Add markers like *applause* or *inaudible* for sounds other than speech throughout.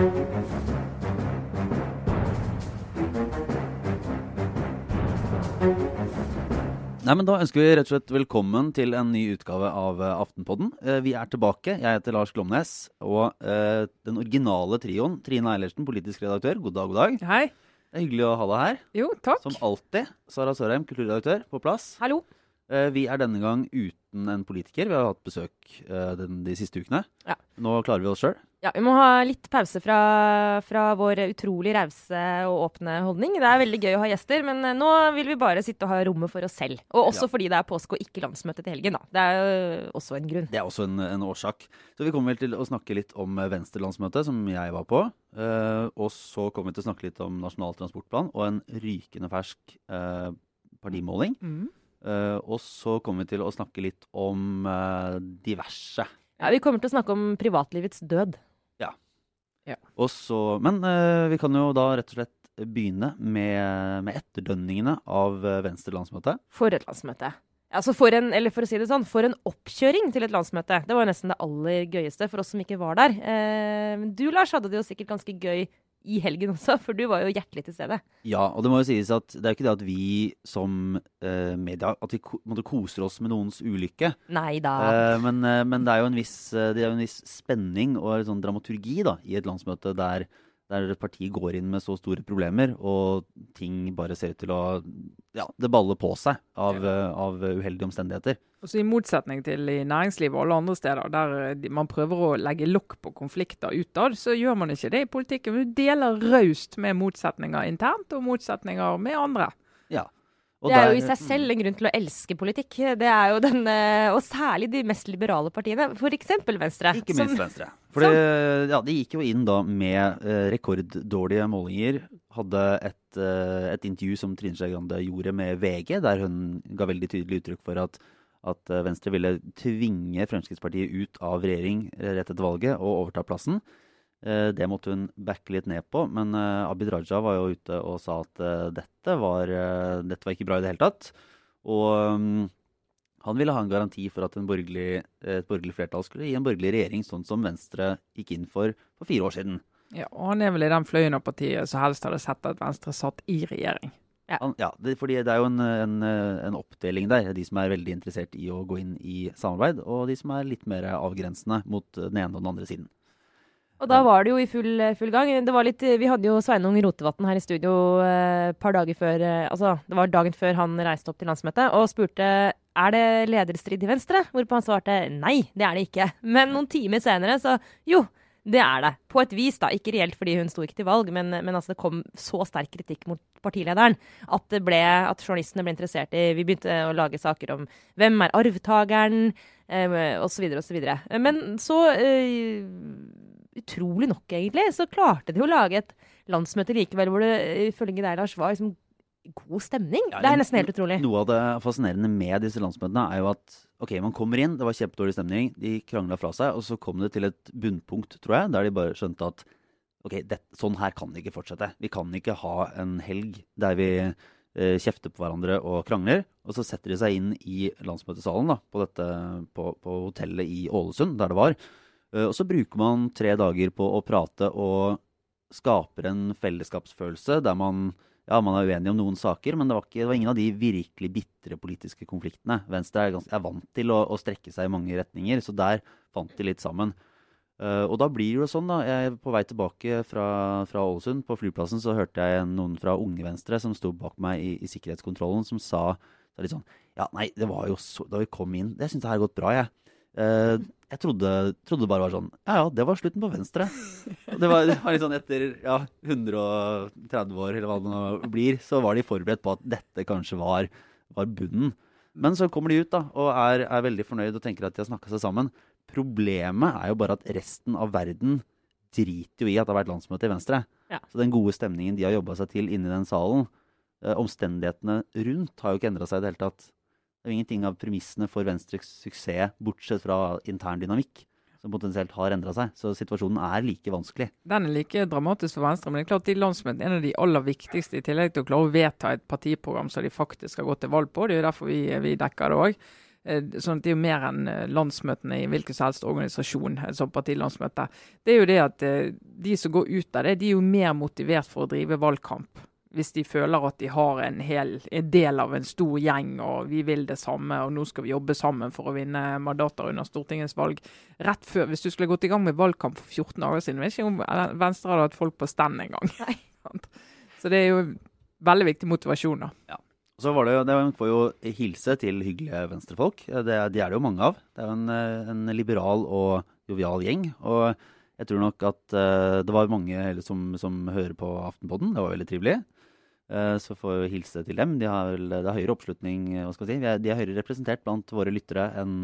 Nei, men Da ønsker vi rett og slett velkommen til en ny utgave av eh, Aftenpodden. Eh, vi er tilbake. Jeg heter Lars Glomnes. Og eh, den originale trioen, Trine Eilertsen, politisk redaktør, god dag, god dag. Hei. Det er hyggelig å ha deg her. Jo, takk. Som alltid. Sara Sørheim, kulturredaktør, på plass. Hallo. Eh, vi er denne gang uten en politiker. Vi har hatt besøk eh, den, de siste ukene. Ja. Nå klarer vi oss sjøl. Ja, Vi må ha litt pause fra, fra vår utrolig rause og åpne holdning. Det er veldig gøy å ha gjester, men eh, nå vil vi bare sitte og ha rommet for oss selv. Og også Ja. fordi det er påske og ikke landsmøte til helgen, da. Det er jo også en grunn. Det er også en, en årsak. Så vi kommer vel til å snakke litt om Venstre-landsmøtet, som jeg var på. Eh, og så kommer vi til å snakke litt om Nasjonal transportplan og en rykende fersk eh, partimåling. Mm. Eh, og så kommer vi til å snakke litt om eh, diverse. Ja, Vi kommer til å snakke om privatlivets død. Og så, men eh, vi kan jo da rett og slett begynne med, med etterdønningene av eh, Venstre-landsmøte. For et landsmøte. Altså for en, eller for å si det sånn, for en oppkjøring til et landsmøte. Det var nesten det aller gøyeste for oss som ikke var der. Eh, du, Lars, hadde det jo sikkert ganske gøy i helgen også, for du var jo hjertelig til stede. Ja, og det må jo sies at det er jo ikke det at vi som eh, media at vi måtte koser oss med noens ulykke. Nei da. Eh, men, eh, men det er jo en viss, eh, det er jo en viss spenning og sånn dramaturgi da, i et landsmøte der, der partiet går inn med så store problemer, og ting bare ser ut til å Ja, det baller på seg av, av uheldige omstendigheter. Også I motsetning til i næringslivet og alle andre steder der eh, man prøver å legge lokk på konflikter utad, så gjør man ikke det i politikken. Du deler raust med motsetninger internt og motsetninger med andre. Ja. Det er jo i seg selv en grunn til å elske politikk. Det er jo den, eh, Og særlig de mest liberale partiene, f.eks. Venstre. Ikke som- minst Venstre. *laughs* For ja, de gikk jo inn da med eh, rekorddårlige målinger. Hadde et, eh, et intervju som Trine Skei Grande gjorde med VG, der hun ga veldig tydelig uttrykk for at, at eh, Venstre ville tvinge Fremskrittspartiet ut av regjering eh, rett etter valget og overta plassen. Eh, Det måtte hun backe litt ned på, men eh, Abid Raja var jo ute og sa at eh, dette var, dette var ikke bra i det hele tatt. Og mm, han ville ha en garanti for at en borgerlig, et borgerlig flertall skulle gi en borgerlig regjering, sånn som Venstre gikk inn for for fire år siden. Ja, og Han er vel i den fløyen av partiet som helst hadde sett at Venstre satt i regjering. Han, ja, det, fordi det er jo en, en, en oppdeling der. De som er veldig interessert i å gå inn i samarbeid, og de som er litt mer avgrensende mot den ene og den andre siden. Og da var det jo i full, full gang. Det var litt, vi hadde jo Sveinung Rotevatn her i studio et par dager før eh, Altså, det var dagen før han reiste opp til landsmøtet og spurte er det lederstrid i Venstre, hvorpå han svarte nei, det er det ikke. Men noen timer senere så jo, det er det. På et vis, da. Ikke reelt fordi hun sto ikke til valg, men, men altså, det kom så sterk kritikk mot partilederen at, det ble, at journalistene ble interessert i Vi begynte å lage saker om hvem er arvtakeren, eh, osv., osv. Men så eh, utrolig nok, egentlig, så klarte de å lage et landsmøte likevel hvor det ifølge deg, Lars, var liksom god stemning. Ja, det er nesten helt utrolig. Noe av det fascinerende med disse landsmøtene er jo at ok, man kommer inn, det var kjempedårlig stemning, de krangla fra seg, og så kom det til et bunnpunkt, tror jeg, der de bare skjønte at ok, det, sånn her kan det ikke fortsette. Vi kan ikke ha en helg der vi eh, kjefter på hverandre og krangler, og så setter de seg inn i landsmøtesalen da, på, dette, på, på hotellet i Ålesund, der det var. Eh, og så bruker man tre dager på å prate og skaper en fellesskapsfølelse der man ja, man er uenig om noen saker, men det var, ikke, det var ingen av de virkelig bitre politiske konfliktene. Venstre er, ganske, er vant til å, å strekke seg i mange retninger, så der fant de litt sammen. Uh, og da blir det jo sånn, da. Jeg, på vei tilbake fra, Ålesund, på flyplassen, så hørte jeg noen fra Unge Venstre som sto bak meg i, i sikkerhetskontrollen, som sa, litt sånn Ja, nei, det var jo så Da vi kom inn Det syns jeg har gått bra, jeg. Eh, jeg trodde, trodde det bare var sånn Ja ja, det var slutten på Venstre. Det var, det var litt sånn etter ja, 130 år, eller hva det nå blir, så var de forberedt på at dette kanskje var, var bunnen. Men så kommer de ut da, og er, er veldig fornøyd og tenker at de har snakka seg sammen. Problemet er jo bare at resten av verden driter jo i at det har vært landsmøte i Venstre. Ja. Så den gode stemningen de har jobba seg til inni den salen, eh, omstendighetene rundt har jo ikke endra seg i det hele tatt. Det er jo ingenting av premissene for Venstres suksess, bortsett fra intern dynamikk, som potensielt har endra seg. Så situasjonen er like vanskelig. Den er like dramatisk for Venstre, men det er klart de landsmøtene er en av de aller viktigste, i tillegg til å klare å vedta et partiprogram som de faktisk har gått til valg på. Det er jo derfor vi, vi dekker det òg. Eh, sånn at Det er jo mer enn eh, landsmøtene i hvilken som helst organisasjon. eh, som partilandsmøte. Det er jo det at de som går ut av det, de er jo mer motivert for å drive valgkamp. Hvis de føler at de har en hel en del av en stor gjeng og vi vil det samme og nå skal vi jobbe sammen for å vinne mandater under Stortingets valg. Rett før, Hvis du skulle gått i gang med valgkamp for 14 dager siden, vet ikke om Venstre hadde hatt folk på stand engang. *laughs* Så det er jo veldig viktig motivasjon. da. Så var det jo, det får jo hilse til hyggelige venstrefolk. Det, de er det jo mange av. Det er jo en, en liberal og jovial gjeng. Og jeg tror nok at eh, det var mange eller, som, som hører på Aftenpodden. Det var veldig trivelig. Eh, så får vi hilse til dem. De har det er høyere oppslutning, hva skal vi si. Vi er, de er høyere representert blant våre lyttere enn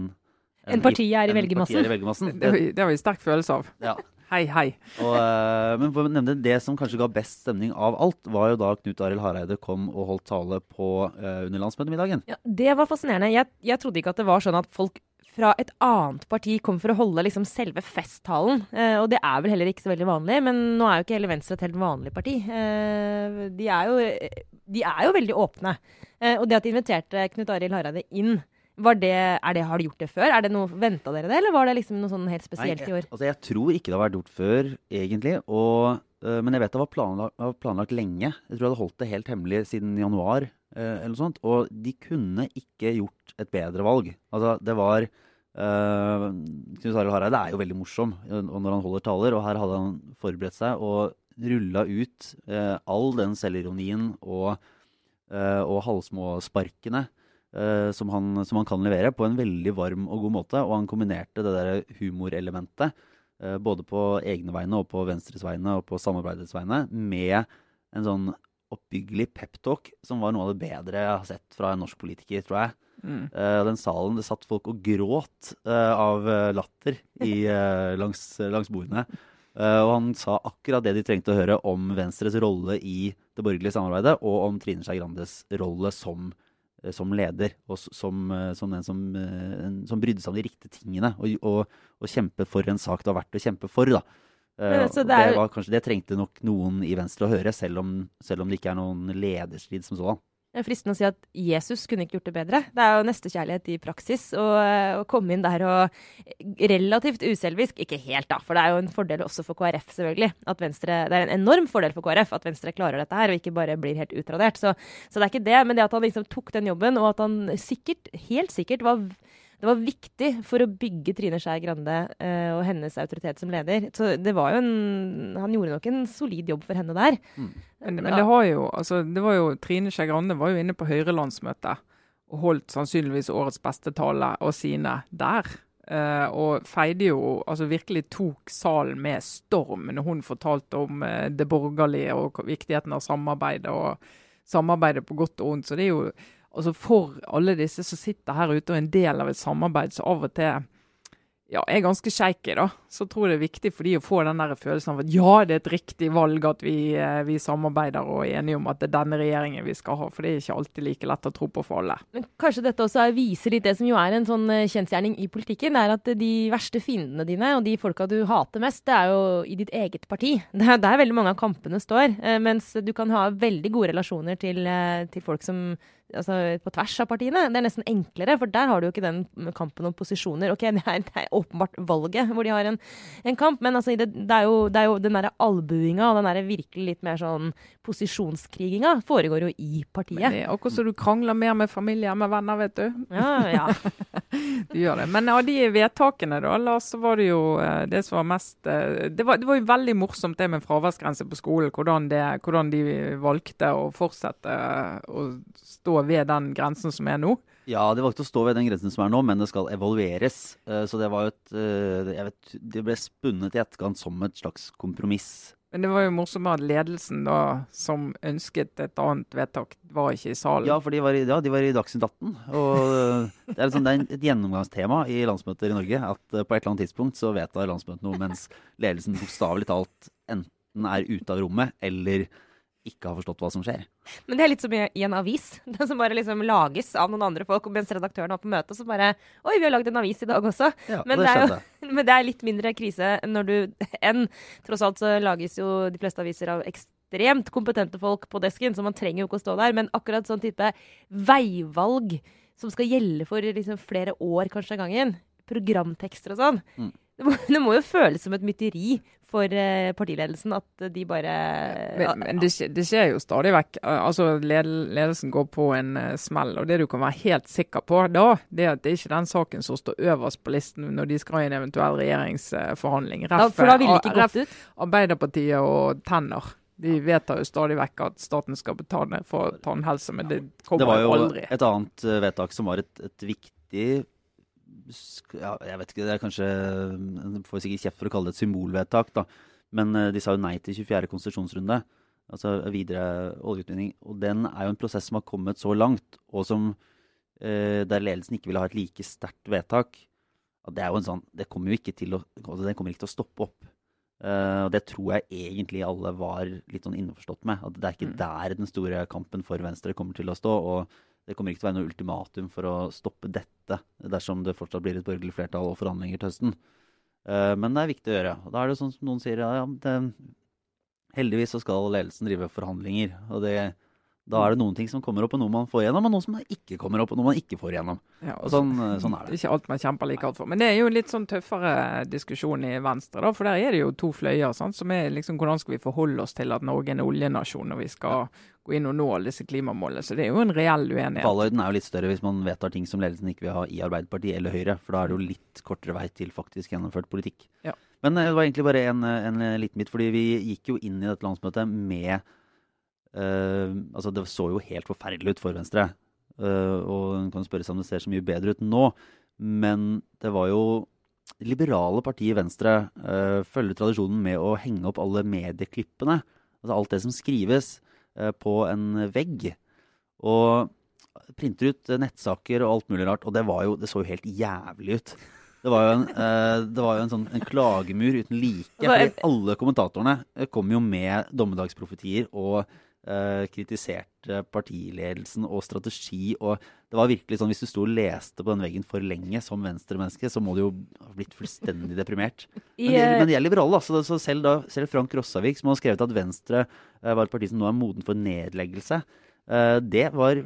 Enn partiet er i enn velgermassen. partiet er i velgermassen. Det, det har vi sterk følelse av. Ja. Hei, hei. Og, eh, men for å nevne det som kanskje ga best stemning av alt, var jo da Knut Arild Hareide kom og holdt tale på uh, under landsmøtemiddagen. Ja, det var fascinerende. Jeg, jeg trodde ikke at det var sånn at folk fra et annet parti kom for å holde liksom selve festtalen. Eh, og det er vel heller ikke så veldig vanlig, men nå er jo ikke hele Venstre et helt vanlig parti. Eh, de, er jo, de er jo veldig åpne. Eh, og det at de inviterte Knut Arild Hareide inn, var det, er det, har de gjort det før? Er det noe, Venta dere det, eller var det liksom noe sånn helt spesielt Nei, i år? jeg, altså jeg tror ikke det har vært gjort før, egentlig. Og, øh, men jeg vet det var planlagt, var planlagt lenge. Jeg tror jeg hadde holdt det helt hemmelig siden januar. øh, eller noe sånt. Og de kunne ikke gjort et bedre valg. Altså, det var øh, Knut Arild Hareide er jo veldig morsom når han holder taler, og her hadde han forberedt seg og rulla ut uh, all den selvironien og, uh, og halvsmåsparkene uh, som, han, som han kan levere på en veldig varm og god måte. Og han kombinerte det der humorelementet, uh, både på egne vegne og på Venstres vegne og på samarbeidets vegne, med en sånn oppbyggelig peptalk som var noe av det bedre jeg har sett fra en norsk politiker, tror jeg. Mm. Uh, den salen, det satt folk og gråt uh, av eh, latter i, *laughs* langs, langs bordene. Og han sa akkurat det de trengte å høre om Venstres rolle i det borgerlige samarbeidet, og om Trine Skei Grandes rolle som, som leder, og som, som den som, en, som brydde seg om de riktige tingene, og, og, og kjempe for en sak det var verdt å kjempe for. da. Altså, det er det, var kanskje, det trengte nok noen i Venstre å høre, selv om, selv om det ikke er noen lederstrid som sådan. Fristende å si at Jesus kunne ikke gjort det bedre. Det er jo nestekjærlighet i praksis. Å komme inn der og relativt uselvisk Ikke helt, da, for det er jo en fordel også for KrF, selvfølgelig. At Venstre, det er en enorm fordel for KrF at Venstre klarer dette her, og ikke bare blir helt utradert. Så, så det er ikke det, men det at han liksom tok den jobben, og at han sikkert, helt sikkert, var det var viktig for å bygge Trine Skei Grande eh, og hennes autoritet som leder. Så det var jo en Han gjorde nok en solid jobb for henne der. Men, men det har jo, altså, det var jo Trine Skei Grande var jo inne på Høyre-landsmøtet og holdt sannsynligvis årets beste tale og sine der. Uh, og feide jo, altså virkelig tok salen med storm når hun fortalte om uh, det borgerlige og viktigheten av samarbeidet og samarbeidet på godt og vondt. Så det er jo altså for alle disse som sitter her ute og er en del av et samarbeid som av og til ja, er ganske shaky, da, så tror jeg det er viktig for de å få den der følelsen av at ja, det er et riktig valg at vi, eh, vi samarbeider og er enige om at det er denne regjeringen vi skal ha. For det er ikke alltid like lett å tro på for alle. Men kanskje dette også er- viser litt det som jo er en sånn eh, kjensgjerning i politikken, er at de verste fiendene dine og de folka du hater mest, det er jo i ditt eget parti. *laughs* Det er der veldig mange av kampene står. eh, Mens du kan ha veldig gode relasjoner til, til folk som Altså på tvers av partiene. Det er nesten enklere, for der har du jo ikke den kampen om posisjoner. Ok, det er, det er åpenbart valget hvor de har en, en kamp, men altså, det, det, er jo, det er jo den derre albuinga og den derre virkelig litt mer sånn posisjonskriginga foregår jo i partiet. Men det er akkurat som du krangler mer med familie enn med venner, vet du. Ja, ja. *laughs* Du gjør det. Men av de vedtakene, da, Lars, så var det jo eh, det som var mest eh, Det var, det var jo veldig morsomt det med fraværsgrense på skolen. Hvordan, det, hvordan de valgte å fortsette eh, å stå ved den grensen som er nå. Ja, de valgte å stå ved den grensen som er nå, men det skal evalueres. Eh, Så det var jo et eh, jeg vet, Det ble spunnet i etterkant som et slags kompromiss. Men det var jo morsomt at ledelsen da, som ønsket et annet vedtak, var ikke i salen. Ja, for de var i, ja, de var i Dagsnytt 18. Og eh, det er, liksom, det er et gjennomgangstema i landsmøter i Norge at på et eller annet tidspunkt så vedtar landsmøtet noe, mens ledelsen bokstavelig talt enten er ute av rommet eller ikke har forstått hva som skjer. Men det er litt som i, i en avis. *laughs* Den som bare liksom lages av noen andre folk, mens redaktøren var på møte, så bare Oi, vi har lagd en avis i dag også. Ja, Men det det jo- *laughs* Men det er litt mindre krise når du enn Tross alt så lages jo de fleste aviser av ekstremt kompetente folk på desken, så man trenger jo ikke å stå der. Men akkurat sånn type veivalg som skal gjelde for liksom, flere år kanskje av gangen. Programtekster og sånn. Mm. Det, må, det må jo føles som et mytteri for eh, partiledelsen at de bare Men, men det, skjer, det skjer jo stadig vekk. Eh, Altså, Ledelsen går på en eh, smell. og Det du kan være helt sikker på da, det er at det er ikke den saken som står øverst på listen når de skal i en eventuell regjeringsforhandling. ja, For da ville det ikke gått ut. Arbeiderpartiet og tenner. De vedtar jo stadig vekk at staten skal betale for tannhelse, men det kommer aldri. Det var jo aldri. et annet vedtak som var et, et viktig ja, Jeg vet ikke, det er kanskje Jeg får sikkert kjeft for å kalle det et symbolvedtak, da. Men eh, de sa jo nei til 24. konsesjonsrunde. Altså videre oljeutvinning. Og den er jo en prosess som har kommet så langt, og som eh, der ledelsen ikke ville ha et like sterkt vedtak. Det er jo en sånn Det kommer jo ikke til å altså, Den kommer ikke til å stoppe opp. Uh, og det tror jeg egentlig alle var litt sånn innforstått med. At det er ikke Mm. der den store kampen for Venstre kommer til å stå. Og det kommer ikke til å være noe ultimatum for å stoppe dette dersom det fortsatt blir et borgerlig flertall og forhandlinger til høsten. Eh, men det er viktig å gjøre. Og da er det sånn som noen sier, ja, det, heldigvis så skal ledelsen drive forhandlinger. Og det, da er det noen ting som kommer opp, og noe man får igjennom, og noe som ikke kommer opp, og noe man ikke får igjennom. Ja, Og sånn, eh, sånn er Det det. er ikke alt man kjemper like hardt for. Men det er jo litt sånn tøffere diskusjon i Venstre, da. For der er det jo to fløyer. Sant? Som er liksom hvordan skal vi forholde oss til at Norge er en oljenasjon når vi skal gå inn og nå alle disse klimamålene. Så det er jo en reell uenighet. Fallhøyden er jo litt større hvis man vedtar ting som ledelsen ikke vil ha i Arbeiderpartiet eller Høyre, for da er det jo litt kortere vei til faktisk gjennomført politikk. Ja. Men eh, det var egentlig bare en, en liten bit, fordi vi gikk jo inn i dette landsmøtet med eh, Altså, det så jo helt forferdelig ut for Venstre. Eh, og en kan spørre seg om det ser så mye bedre ut nå, men det var jo liberale partiet Venstre eh, følger tradisjonen med å henge opp alle medieklippene, altså alt det som skrives, eh, på en vegg. Og printer ut eh, nettsaker og alt mulig rart. Og det, var jo, det så jo helt jævlig ut. Det var jo en, eh, det var jo en, sånn, en klagemur uten like. Fordi alle kommentatorene eh, kom jo med dommedagsprofetier og eh, kritiserte partiledelsen og strategi. Og det var virkelig sånn hvis du sto og leste på den veggen for lenge som venstremenneske, så må du jo ha blitt fullstendig deprimert. *laughs* Men de, eh, men de er liberale, da. Så, så selv, da, selv Frank Rossavik, som har skrevet at Venstre eh, var et parti som nå er moden for nedleggelse, eh, det var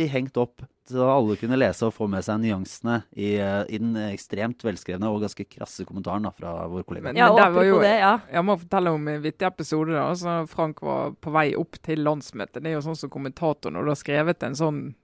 flittig hengt opp så alle kunne lese og få med seg nyansene i, eh, i den ekstremt velskrevne og ganske krasse kommentaren da, fra vår kollega. Men- ja, men der var jo- det, ja. Jeg må fortelle om en vittig episode. da, så Frank var på vei opp til landsmøtet. Det er jo sånn som kommentator når du har skrevet en sånn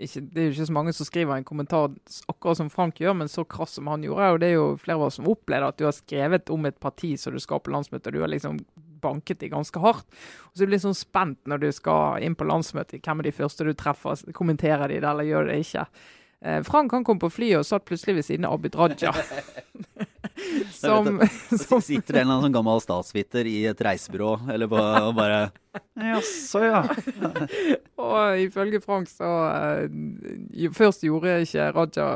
ikke, Det er jo ikke så mange som skriver en kommentar akkurat som Frank gjør, men så krass som han gjorde. Og det er jo flere av oss som opplever at du har skrevet om et parti som du skal på landsmøtet, og du har liksom banket de ganske hardt. Og så blir du litt sånn spent når du skal inn på landsmøtet. Hvem er de første du treffer? Kommenterer de det, eller gjør de det ikke? Eh, Frank han kom på flyet og satt plutselig ved siden av Abid Raja. *laughs* som, *laughs* Så sitter det en eller annen sånn gammel statsviter i et reisebyrå eller på, og bare Jaså, ja. *laughs* Og ifølge Frank så jo- Først gjorde ikke Raja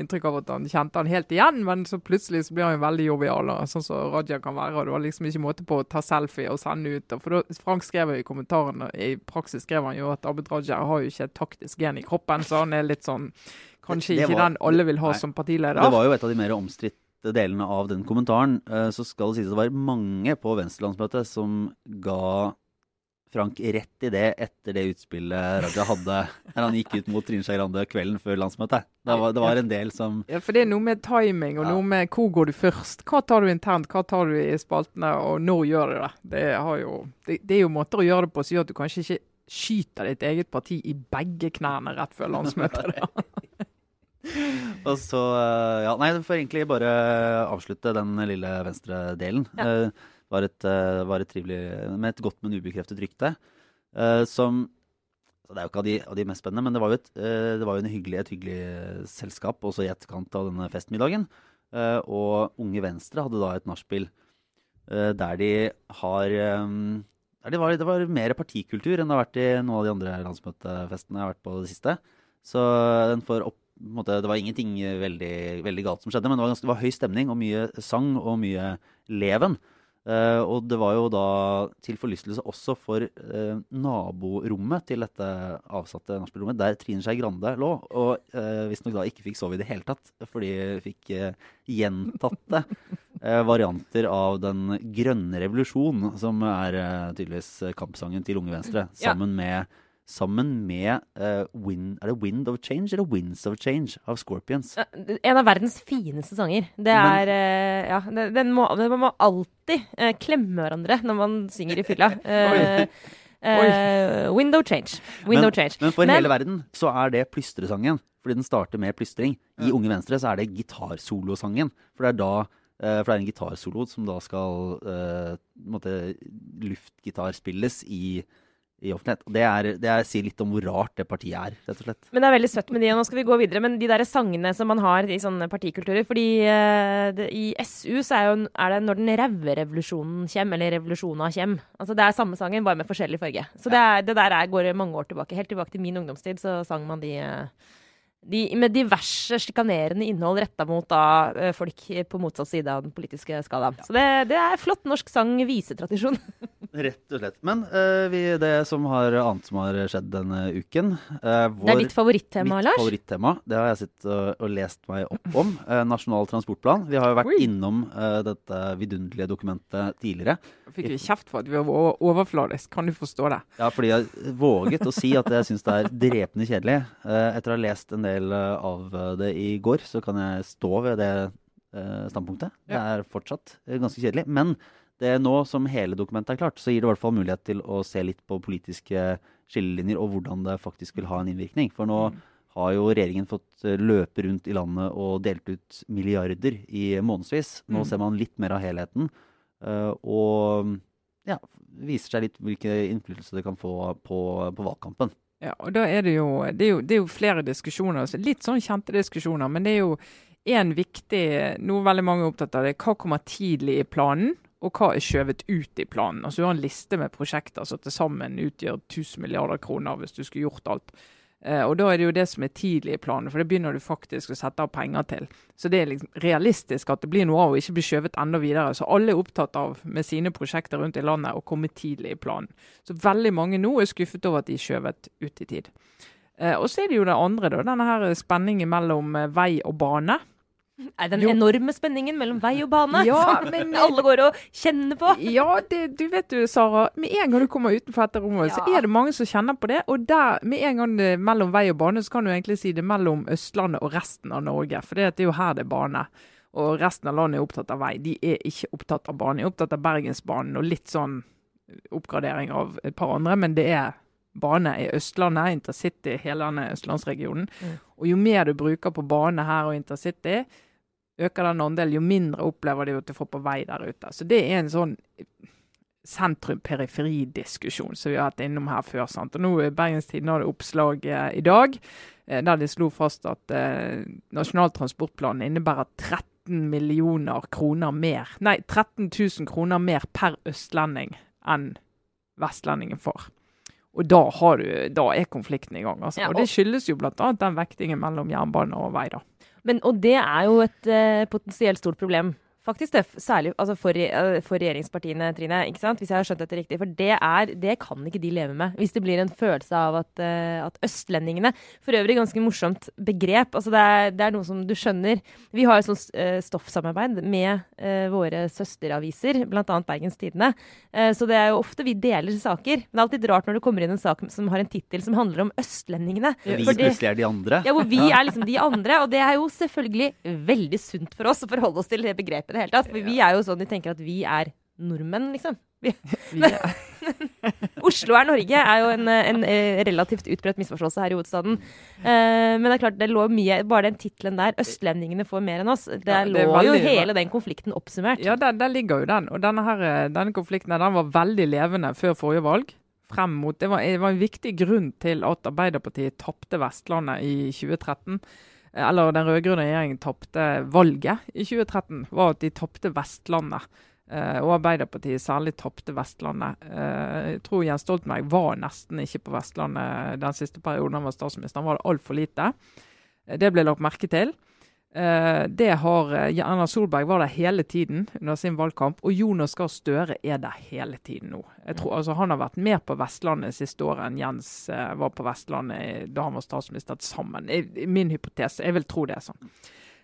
inntrykk av at han kjente han helt igjen, men så plutselig så blir han veldig jovial, sånn som Raja kan være. og Det var liksom ikke måte på å ta selfie og sende ut. og For da, Frank skrev jo i kommentarene, i praksis skrev han jo at Abid Raja har jo ikke et taktisk gen i kroppen, så han er litt sånn Kanskje det ikke var- den alle vil ha Nei. som partileder. Det var jo et av de mer omstridte delene av den kommentaren. Eh, Så skal det sies at det var mange på Venstre-landsmøtet som ga Frank rett i det etter det utspillet Raja hadde der han gikk ut mot Trine Skei Grande kvelden før landsmøtet. Det var, det var en del som Ja, for det er noe med timing og Ja. noe med hvor går du først. Hva tar du internt, hva tar du i spaltene, og når gjør du det? Det, har jo, det, det er jo måter å gjøre det på som gjør at du kanskje ikke skyter ditt eget parti i begge knærne rett før landsmøtet. *laughs* Og så eh, Ja, nei, du får egentlig bare avslutte den lille venstre-delen. Ja. Eh, var et, eh, var et trivelig Med et godt, men ubekreftet rykte. Som så Det er jo ikke av de, av de mest spennende, men det var jo et, det var jo en hyggelig, et hyggelig selskap også i etterkant av denne festmiddagen. Og Unge Venstre hadde da et nachspiel der de har der det, var, det var mer partikultur enn det har vært i noen av de andre landsmøtefestene jeg har vært på det siste. Så den får opp måte, Det var ingenting veldig, veldig galt som skjedde, men det var, ganske, det var høy stemning og mye sang og mye leven. Uh, og det var jo da til forlystelse også for uh, naborommet til dette avsatte nachspielrommet, der Trine Skei Grande lå, og uh, visstnok da ikke fikk sove i det hele tatt, fordi de fikk uh, gjentatte varianter av Den grønne revolusjon, som er tydeligvis kampsangen til Unge Venstre, Ja. sammen med sammen med uh, Wind, Er det Wind of Change eller Winds of Change av Scorpions. Eh, En av verdens fineste sanger. Det Men- er eh, Ja, den, den må, den- man må alltid uh, klemme hverandre når man synger i fylla. *laughs* Eh, eh, window change. Window men, change. men for Men- hele verden så er det plystresangen. Fordi den starter med plystring. I Ja. Unge Venstre så er det gitarsolosangen. For det er da eh, For det er en gitarsolo som da skal eh, måte luftgitarspilles i, i offentlighet. Og det, er, det er, sier litt om hvor rart det partiet er, rett og slett. Men det er veldig søtt med de, og nå skal vi gå videre. Men de der sangene som man har i sånne partikulturer Fordi uh, det, i SU så er, jo, er det når den raue revolusjonen kommer, eller revolusjona kommer. Altså det er samme sangen, bare med forskjellig farge. Så det, er, det der er, går mange år tilbake. Helt tilbake til min ungdomstid så sang man de eh, de, med diverse sjikanerende innhold retta mot da, eh, folk på motsatt side av den politiske skalaen. Så det, det er flott norsk sang-visetradisjon. *laughs* Rett og slett. Men uh, vi, det som har annet som har skjedd denne uken eh, Det er ditt favorittema, Mitt Lars? favorittema. Det har jeg sittet og, og lest meg opp om. Uh, *laughs* Nasjonal transportplan. Vi har jo vært Oi. innom dette vidunderlige dokumentet tidligere. Fikk vi kjeft for at vi var overfladisk. Kan du forstå det? Ja, fordi jeg våget å si at jeg syns det er drepende kjedelig. Etter å ha lest en del av det i går, så kan jeg stå ved det standpunktet. Det er fortsatt ganske kjedelig. Men det er nå som hele dokumentet er klart, så gir det i hvert fall mulighet til å se litt på politiske skillelinjer og hvordan det faktisk vil ha en innvirkning. For nå har jo regjeringen fått eh, løpe rundt i landet og delt ut milliarder i månedsvis. Nå Mm. ser man litt mer av helheten. eh, og ja, viser seg litt hvilken innflytelse det kan få på, på valgkampen. Ja, og da er det jo, det er jo, det er jo flere diskusjoner. Litt sånn kjente diskusjoner. Men det er jo én viktig Noe veldig mange er opptatt av det. Hva kommer tidlig i planen, og hva er skjøvet ut i planen? Altså Du har en liste med prosjekter som til sammen utgjør 1000 milliarder kroner hvis du skulle gjort alt. Eh, og Da er det jo det som er tidlig i planen, for det begynner du faktisk å sette av penger til. Så det er liksom realistisk at det blir noe av å ikke bli skjøvet enda videre. Så alle er opptatt av med sine prosjekter rundt i landet å komme tidlig i planen. Så veldig mange nå er skuffet over at de er skjøvet ut i tid. Eh, og så er det jo det andre, da. Denne her spenningen mellom eh, vei og bane. Er den Jo. enorme spenningen mellom vei og bane Ja, som men- alle går og kjenner på? Ja, det, du vet du, Sara. Med en gang du kommer utenfor dette rommet, så er det mange som kjenner på det. Og der, med en gang det er mellom vei og bane, så kan du egentlig si det er mellom Østlandet og resten av Norge. For det er jo her det er bane. Og resten av landet er opptatt av vei. De er ikke opptatt av bane. De er opptatt av Bergensbanen og litt sånn oppgradering av et par andre, men det er bane i Østlandet, intercity, hele denne østlandsregionen. Mm. Og jo mer du bruker på bane her og intercity, øker den andelen, jo mindre opplever de at de får på vei der ute. Så det er en sånn sentrum-periferi-diskusjon som vi har hatt innom her før. sant? Og nå i Bergenstiden har det oppslag eh, i dag eh, der de slo fast at eh, Nasjonal transportplan innebærer 13 millioner kroner mer, nei 13 000 kroner mer per østlending enn vestlendingen får. Og da, har du, da er konflikten i gang. altså. Ja, og og- det skyldes jo bl.a. den vektingen mellom jernbane og vei. da. Men, og det er jo et eh, potensielt stort problem. Faktisk det, særlig altså for, eh, for regjeringspartiene, Trine. ikke sant? Hvis jeg har skjønt dette riktig. For det, er, det kan ikke de leve med. Hvis det blir en følelse av at, eh, at østlendingene For øvrig ganske morsomt begrep. altså Det er, det er noe som du skjønner. Vi har jo sånn eh, stoffsamarbeid med våre søsteraviser, bl.a. Bergens Tidende. Så det er jo ofte vi deler saker. Men det er alltid rart når det kommer inn en sak som har en tittel som handler om østlendingene. Vi plutselig er de andre. ja, hvor vi *laughs* er liksom de andre, og det er jo selvfølgelig veldig sunt for oss å forholde oss til det begrepet det hele tatt. For vi er jo sånn de tenker at vi er nordmenn, liksom. *laughs* Vi, er- *laughs* Oslo er Norge er jo en, en eh, relativt utbredt misforståelse her i hovedstaden. Uh, men det er klart, det lå mye Bare den tittelen der, 'Østlendingene får mer enn oss', det Ja, lå jo hele den konflikten oppsummert. Ja, der, der ligger jo den. Og denne, her, eh, denne konflikten her, den var veldig levende før forrige valg. Frem mot, det, var, det var en viktig grunn til at Arbeiderpartiet tapte Vestlandet i 2013. Eller den rød-grønne regjeringen tapte valget i 2013, var at de tapte Vestlandet. Eh, og Arbeiderpartiet særlig tapte Vestlandet. Eh, jeg tror Jens Stoltenberg var nesten ikke på Vestlandet den siste perioden han var statsminister. Han var det altfor lite. Eh, Det ble lagt merke til. Eh, det har eh, Erna Solberg var der hele tiden under sin valgkamp, og Jonas Gahr Støre er der hele tiden nå. Tror, altså, han har vært mer på Vestlandet siste året enn Jens eh, var på Vestlandet da han var statsminister sammen. Min hypotese. Jeg vil tro det er sånn.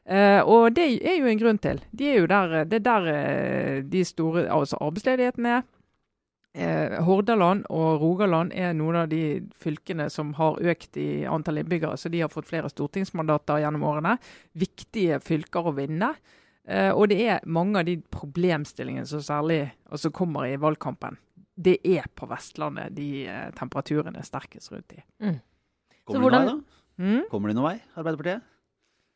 Uh, og det er jo en grunn til. De er der, det er der uh, de store altså arbeidsledigheten er. Eh, Hordaland og Rogaland er noen av de fylkene som har økt i antall innbyggere, så de har fått flere stortingsmandater gjennom årene. Viktige fylker å vinne. Eh, og det er mange av de problemstillingene som særlig altså kommer i valgkampen. Det er på Vestlandet de eh, temperaturene er sterkest rundt i. Mm. Kommer de hvordan- noen vei, da? Mm? Kommer de noen vei, Arbeiderpartiet?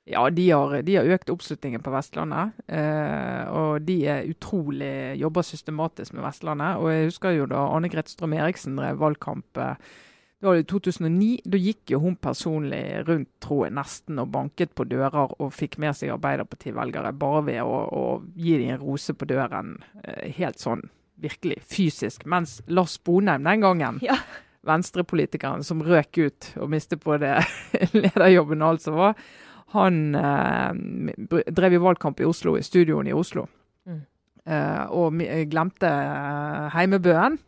Ja, de har, de har økt oppslutningen på Vestlandet. Eh, og de er utrolig jobber systematisk med Vestlandet. Og jeg husker jo da Anne Greth Strøm Eriksen drev valgkamp eh, var i 2009. Da gikk jo hun personlig rundt tror jeg, nesten og banket på dører og fikk med seg Arbeiderparti-velgere bare ved å, å gi dem en rose på døren. Eh, helt sånn virkelig fysisk. Mens Lars Bonheim den gangen Ja. Venstrepolitikeren som røk ut og mistet både *laughs* lederjobben og alt som var, han eh, drev i valgkamp i Oslo, i studioen i Oslo. Mm. Eh, og glemte eh, heimebøen.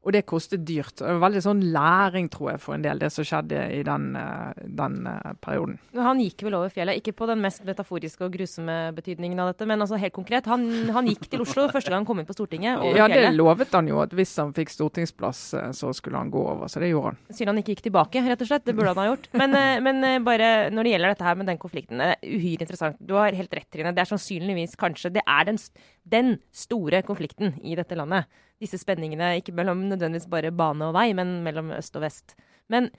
Og det kostet dyrt. Det var veldig sånn læring, tror jeg, for en del, det som skjedde i den, eh, den eh, perioden. Han gikk vel over fjellet, ikke på den mest metaforiske og grusomme betydningen av dette, men altså helt konkret. Han, han gikk til Oslo første gang han kom inn på Stortinget, over Ja, det lovet han jo, at hvis han fikk stortingsplass, eh, så skulle han gå over. Så det gjorde han. Synd han ikke gikk tilbake, rett og slett. Det burde han ha gjort. Men, men bare når det gjelder dette her med den konflikten, det er uhyre interessant. Du har helt rett, Trine. Det er sannsynligvis kanskje Det er den, den store konflikten i dette landet. Disse spenningene, ikke mellom nødvendigvis bare bane og vei, men mellom øst og vest. Men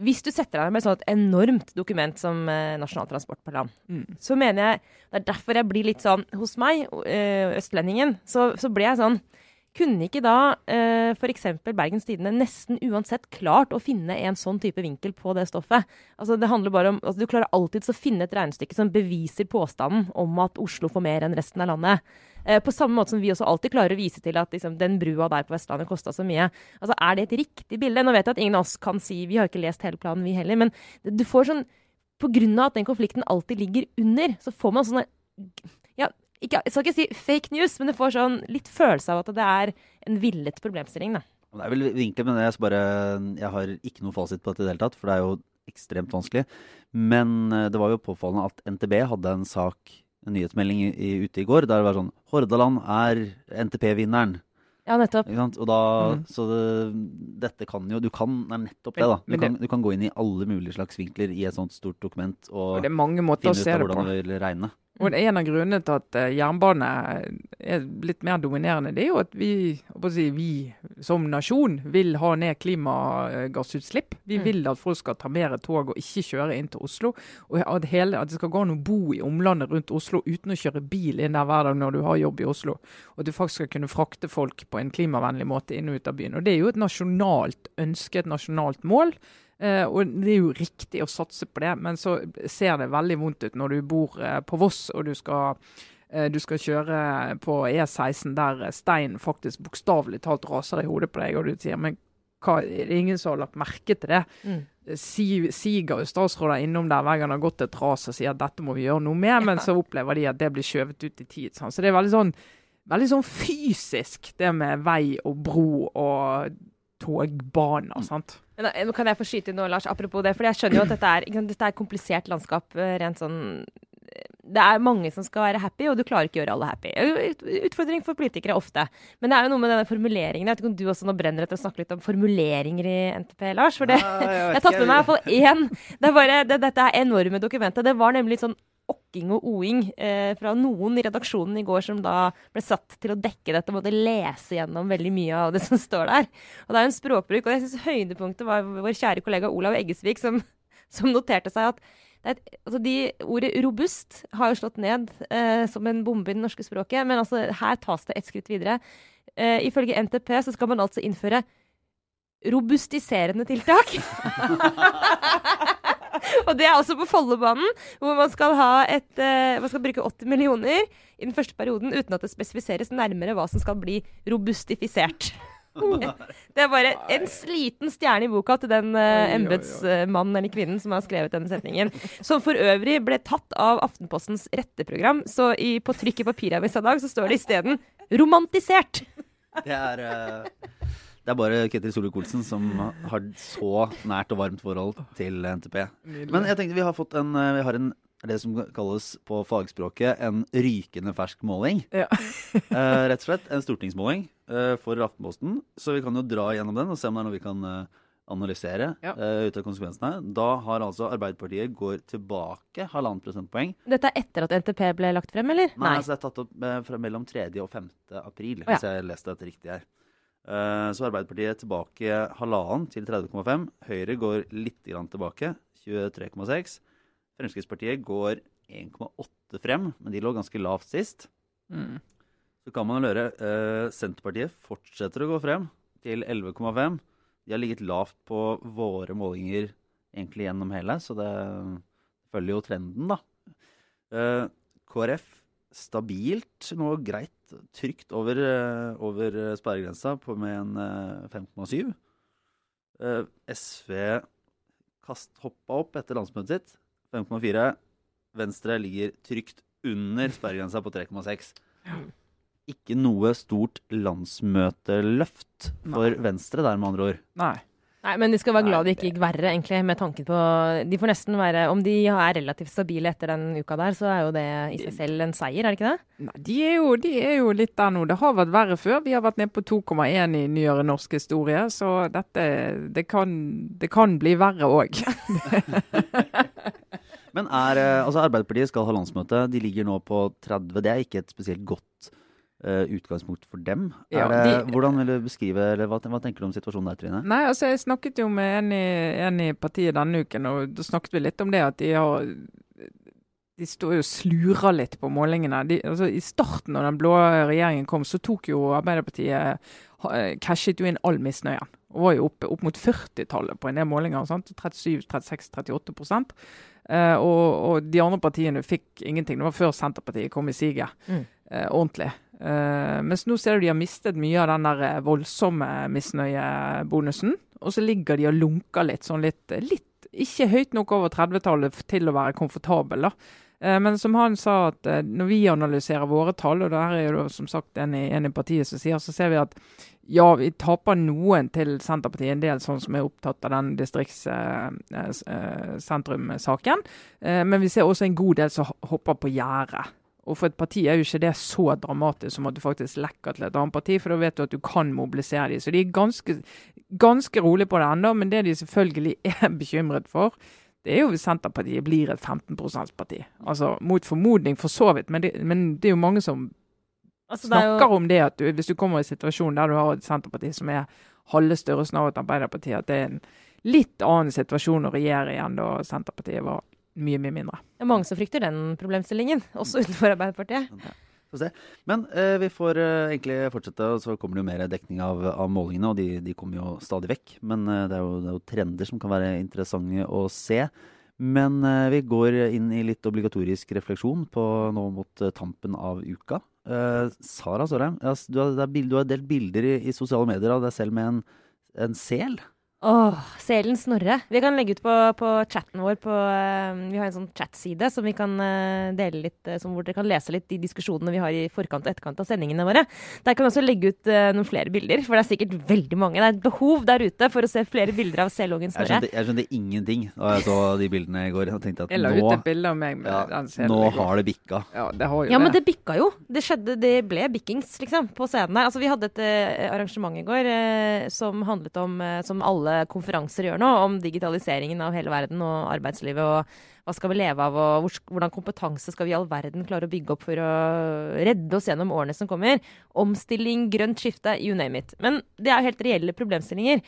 hvis du setter deg med et sånt enormt dokument som eh, Nasjonal transportplan, Mm. så mener jeg Det er derfor jeg blir litt sånn Hos meg, eh, østlendingen, så, så blir jeg sånn kunne ikke da eh, f.eks. Bergens Tidende nesten uansett klart å finne en sånn type vinkel på det stoffet? Altså det handler bare om, altså Du klarer alltids å finne et regnestykke som beviser påstanden om at Oslo får mer enn resten av landet. Eh, på samme måte som vi også alltid klarer å vise til at liksom, den brua der på Vestlandet kosta så mye. Altså Er det et riktig bilde? Nå vet jeg at ingen av oss kan si Vi har ikke lest hele planen, vi heller. Men du får sånn av at den konflikten alltid ligger under, så får man sånne ikke, jeg skal ikke si fake news, men du får sånn litt følelse av at det er en villet problemstilling. Da. Det er vel vinkelig, men jeg, bare, jeg har ikke noe fasit på dette i det hele tatt, for det er jo ekstremt vanskelig. Men eh, det var jo påfallende at NTB hadde en sak, en nyhetsmelding i, i, ute i går, der det var sånn Hordaland er NTP-vinneren. Ja, nettopp. Ikke sant? Og da, Mm. Så det, dette kan jo Du kan Det er nettopp det, da. Du, kan, du kan gå inn i alle mulige slags vinkler i et sånt stort dokument Og og det er mange måter finne å ut se av det på. hvordan det vil regne. Og en av grunnene til at eh, jernbane er litt mer dominerende, det er jo at vi, si, vi som nasjon vil ha ned klimagassutslipp. Vi Mm. vil at folk skal ta mer tog og ikke kjøre inn til Oslo. Og at, hele, at det skal gå an å bo i omlandet rundt Oslo uten å kjøre bil inn der hver dag når du har jobb i Oslo. Og at du faktisk skal kunne frakte folk på en klimavennlig måte inn og ut av byen. Og Det er jo et nasjonalt ønske, et nasjonalt mål. Eh, og Det er jo riktig å satse på det, men så ser det veldig vondt ut når du bor eh, på Voss og du skal, eh, du skal kjøre på E16 der steinen faktisk bokstavelig talt raser i hodet på deg, og du sier men hva, er ingen som har lagt merke til det? Mm. Si- Siger jo statsråder innom der hver gang det har gått et ras og sier at dette må vi gjøre noe med, men så opplever de at det blir skjøvet ut i tid. Sånn. Så det er veldig sånn, veldig sånn fysisk, det med vei og bro og togbaner. sant? Nå kan jeg få skyte inn noe, Lars, apropos det. For jeg skjønner jo at dette er, ikke sant, dette er komplisert landskap. eh, rent sånn det er mange som skal være happy, og du klarer ikke å gjøre alle happy. Utfordring for politikere ofte. Men det er jo noe med denne formuleringen. Jeg vet ikke om du også nå brenner etter å snakke litt om formuleringer i NTP, Lars? For det, jeg har tatt med meg i hvert fall én. Det er bare, det, dette er enorme dokumentet. Det var nemlig sånn okking og oing eh, fra noen i redaksjonen i går som da ble satt til å dekke dette, og måtte lese gjennom veldig mye av det som står der. Og det er en språkbruk, og jeg synes høydepunktet var vår kjære kollega Olav Eggesvik som, som noterte seg at det er et, altså de, Ordet 'robust' har jo slått ned eh, som en bombe i det norske språket, men altså her tas det et skritt videre. Eh, ifølge NTP så skal man altså innføre robustiserende tiltak. *laughs* *laughs* *laughs* og det er også på Follobanen, hvor man skal, ha et, uh, man skal bruke 80 millioner i den første perioden uten at det spesifiseres nærmere hva som skal bli robustifisert. *laughs* Det er bare en sliten stjerne i boka til den uh, embetsmannen eller kvinnen som har skrevet denne setningen. Som for øvrig ble tatt av Aftenpostens retteprogram. Så i, på trykk i papiravisa i dag så står det isteden 'romantisert'. Det er, eh, det er bare Ketil Solvik-Olsen som har så nært og varmt forhold til NTP. Men jeg tenkte vi har fått en, eh, vi har en det som kalles på fagspråket en rykende fersk måling. Ja. *laughs* Eh, rett og slett en stortingsmåling eh, for Aftenposten. Så vi kan jo dra gjennom den og se om det er noe vi kan eh, analysere Ja. eh, ut av konsekvensene. Da har altså Arbeiderpartiet går tilbake halvannet prosentpoeng. Dette er etter at NTP ble lagt frem, eller? Nei, altså det er tatt opp eh, fra mellom 3. og 5. april, oh, ja. hvis jeg leste dette riktig her. Eh, så Arbeiderpartiet tilbake halvannen til 30,5. Høyre går litt grann tilbake, 23,6. Fremskrittspartiet går 1,8 frem, men de lå ganske lavt sist. Mm. Så kan man høre eh, Senterpartiet fortsetter å gå frem til 11,5. De har ligget lavt på våre målinger egentlig gjennom hele, så det følger jo trenden, da. Eh, KrF stabilt, nå greit, trygt over, eh, over sperregrensa på med en eh, 5,7. Eh, SV kast, hoppa opp etter landsmøtet sitt, 5,4. Venstre ligger trygt under sperregrensa på 3,6 ikke noe stort landsmøteløft for Nei. Venstre der, med andre ord. Nei. Nei, men de skal være glad det ikke gikk verre, egentlig, med tanken på De får nesten være Om de er relativt stabile etter den uka der, så er jo det i seg selv en seier, er det ikke det? Nei, de er, jo, de er jo litt der nå. Det har vært verre før. Vi har vært nede på 2,1 i nyere norsk historie, så dette det kan, det kan bli verre òg. *laughs* Men er, eh, altså Arbeiderpartiet skal ha landsmøte. De ligger nå på 30. Det er ikke et spesielt godt utgangspunkt for dem. Ja, det, de- hvordan vil du beskrive, eller hva, hva tenker du om situasjonen der, Trine? Nei, altså jeg snakket jo med en i, en i partiet denne uken, og da snakket vi litt om det at de har de står jo og slurer litt på målingene. De, altså I starten, når den blå regjeringen kom, så tok jo Arbeiderpartiet cashet jo inn all misnøyen. Og var jo opp, opp mot 40-tallet på en del målinger. sant? 37, 36, 38 Eh, og, og de andre partiene fikk ingenting. Det var før Senterpartiet kom i siget Mm. eh, ordentlig. Eh, mens nå ser du de har mistet mye av den der voldsomme misnøyebonusen. Og så ligger de og lunker litt, sånn litt, litt ikke høyt nok over 30-tallet til å være komfortabel. da. Eh, Men som han sa, at eh, når vi analyserer våre tall, og der er jo som sagt en i, en i partiet som sier, så ser vi at ja, vi taper noen til Senterpartiet, en del sånn som er opptatt av den distriktssentrumsaken. Eh, Men vi ser også en god del som hopper på gjerdet. Og for et parti er jo ikke det så dramatisk som at du faktisk lekker til et annet parti, for da vet du at du kan mobilisere dem. Så de er ganske, ganske rolig på det ennå, men det de selvfølgelig *laughs* er bekymret for, det er jo hvis Senterpartiet blir et 15 %-parti. Altså mot formodning, for så vidt, men det, men det er jo mange som Altså, det er jo- snakker om det at du, hvis du kommer i en situasjon der du har et Senterparti som er halve størrelsen av et Arbeiderparti, at det er en litt annen situasjon å regjere igjen da Senterpartiet var mye, mye mindre. Det er mange som frykter den problemstillingen, også utenfor Arbeiderpartiet. Ja. Men eh, vi får eh, egentlig fortsette, og så kommer det jo mer dekning av, av målingene, og de, de kommer jo stadig vekk. Men eh, det, er jo, det er jo trender som kan være interessante å se. Men eh, vi går inn i litt obligatorisk refleksjon på nå mot eh, tampen av uka. Eh, Sara Sørheim, du, du har delt bilder i, i sosiale medier av deg selv med en, en sel. Åh, selen Snorre. Vi kan legge ut på, på chatten vår på eh, Vi har en sånn chatside som vi kan eh, dele litt, eh, som hvor dere kan lese litt de diskusjonene vi har i forkant og etterkant av sendingene våre. Der kan vi også legge ut noen flere bilder, for det er sikkert veldig mange. Det er et behov der ute for å se flere bilder av selungen Jeg Snorre. skjønte, jeg skjønte ingenting da jeg så de bildene i går. Jeg tenkte at Jeg la nå, ut et bilde av meg med ja, den nå har det bikka. Ja, det har jo Ja, men det. det bikka jo. Det skjedde, det ble bikkings, liksom, på scenen der. Altså, vi hadde et arrangement i går som handlet om, som alle konferanser gjør nå, om digitaliseringen av hele verden og arbeidslivet og hva skal vi leve av, og hvordan kompetanse skal vi i all verden klare å bygge opp for å redde oss gjennom årene som kommer. Omstilling, grønt skifte, you name it. Men det er jo helt reelle problemstillinger.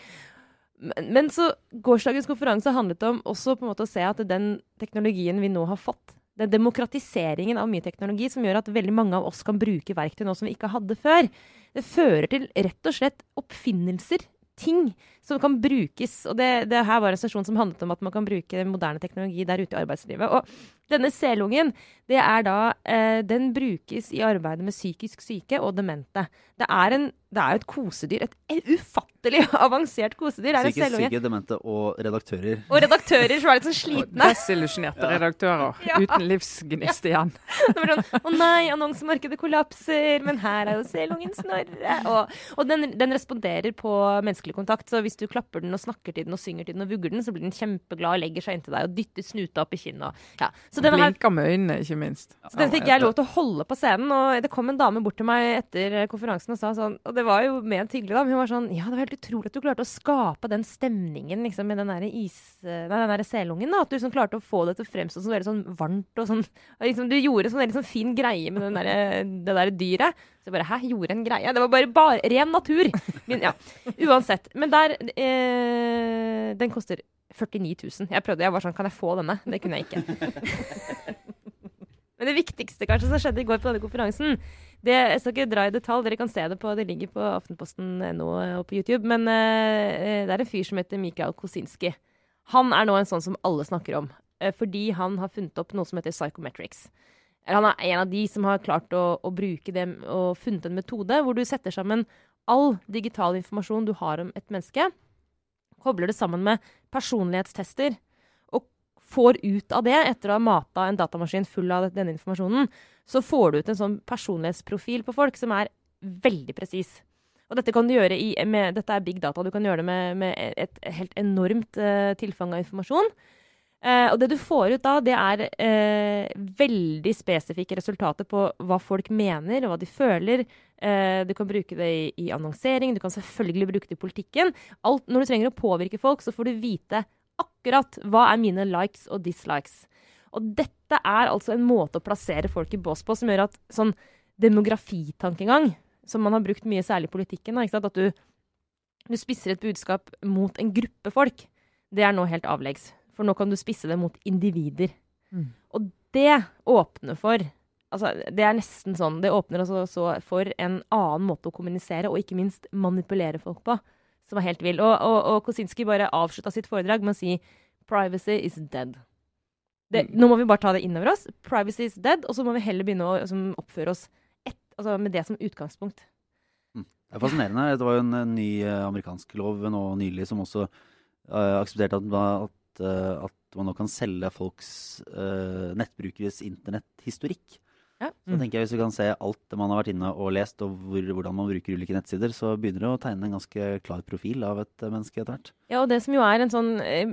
Men så gårsdagens konferanse handlet om også på en måte å se at den teknologien vi nå har fått, den demokratiseringen av mye teknologi som gjør at veldig mange av oss kan bruke verktøy nå som vi ikke hadde før, det fører til rett og slett oppfinnelser. Ting som kan brukes. Og det, det her var en stasjon som handlet om at man kan bruke moderne teknologi der ute i arbeidslivet. Og denne selungen, det er da eh, Den brukes i arbeidet med psykisk syke og demente. Det er, en, det er et kosedyr. Et, ufattelig *laughs* avansert kosedyr. Det er en Psykisk selunge. syke, demente og redaktører. Og redaktører som er litt sånn slitne. Desillusjonerte *laughs* redaktører Ja. uten livsgnist igjen. *laughs* Det sånn, Å nei, annonsemarkedet kollapser, men her er jo selungen Snorre. Og, og den, den responderer på menneskelig kontakt. Så hvis du klapper den og snakker til den og synger til den og vugger den, så blir den kjempeglad og legger seg inntil deg og dytter snuta opp i kinnet. Ja. Så denne her Blinka med øynene, ikke minst. Så den fikk jeg lov til å holde på scenen, og det kom en dame bort til meg etter konferansen og sa sånn Og det var jo ment hyggelig, da, men hun var sånn Ja, det var helt utrolig at du klarte å skape den stemningen liksom, med den derre is... Nei, den derre selungen, da. At du liksom klarte å få det til å fremstå som veldig sånn varmt og sånn og liksom, Du gjorde sånn veldig sånn fin greie med den der, det der dyret. Så jeg bare Hæ, gjorde en greie? Det var bare, bare ren natur! Men, ja. Uansett. Men der eh, Den koster 49 000. Jeg prøvde, jeg var sånn Kan jeg få denne? Det kunne jeg ikke. *laughs* Men det viktigste kanskje som skjedde i går på denne konferansen det, Jeg skal ikke dra i detalj, dere kan se det på Det ligger på aftenposten.no og på YouTube. Men uh, det er en fyr som heter Mikael Kosinski. Han er nå en sånn som alle snakker om. Uh, fordi han har funnet opp noe som heter psychometrics. Han er en av de som har klart å, å bruke det og funnet en metode hvor du setter sammen all digital informasjon du har om et menneske, kobler det sammen med personlighetstester og får ut av det, etter å ha mata en datamaskin full av denne informasjonen, så får du ut en sånn personlighetsprofil på folk som er veldig presis. Og dette kan du gjøre i, med, dette er big data. Du kan gjøre det med, med et helt enormt uh, tilfang av informasjon. Uh, og det du får ut da, det er uh, veldig spesifikke resultater på hva folk mener, og hva de føler. Uh, du kan bruke det i, i, annonsering, du kan selvfølgelig bruke det i politikken. Alt, når du trenger å påvirke folk, så får du vite akkurat hva er mine likes og dislikes. Og dette er altså en måte å plassere folk i bås på som gjør at sånn demografitankegang, som man har brukt mye særlig i politikken, at du, du, spisser et budskap mot en gruppe folk, det er nå helt avleggs. For nå kan du spisse det mot individer. Mm. Og det åpner for Altså, det er nesten sånn. Det åpner altså for en annen måte å kommunisere og ikke minst manipulere folk på som var helt vill. Og, og, og Kosinski bare avslutta sitt foredrag med å si 'Privacy is dead'. Det, mm. Nå må vi bare ta det innover oss. Privacy is dead, og så må vi heller begynne å altså, oppføre oss et, altså, med det som utgangspunkt. Mm. Det er fascinerende. Det var jo en, en ny uh, amerikansk lov nå nylig som også uh, aksepterte at, at, uh, at, man nå kan selge folks nettbrukeres internetthistorikk. Ja. Så tenker jeg Hvis vi kan se alt det man har vært inne og lest, og hvor, hvordan man bruker ulike nettsider, så begynner det å tegne en ganske klar profil av et menneske etter hvert. Ja, og det som jo er en sånn eh,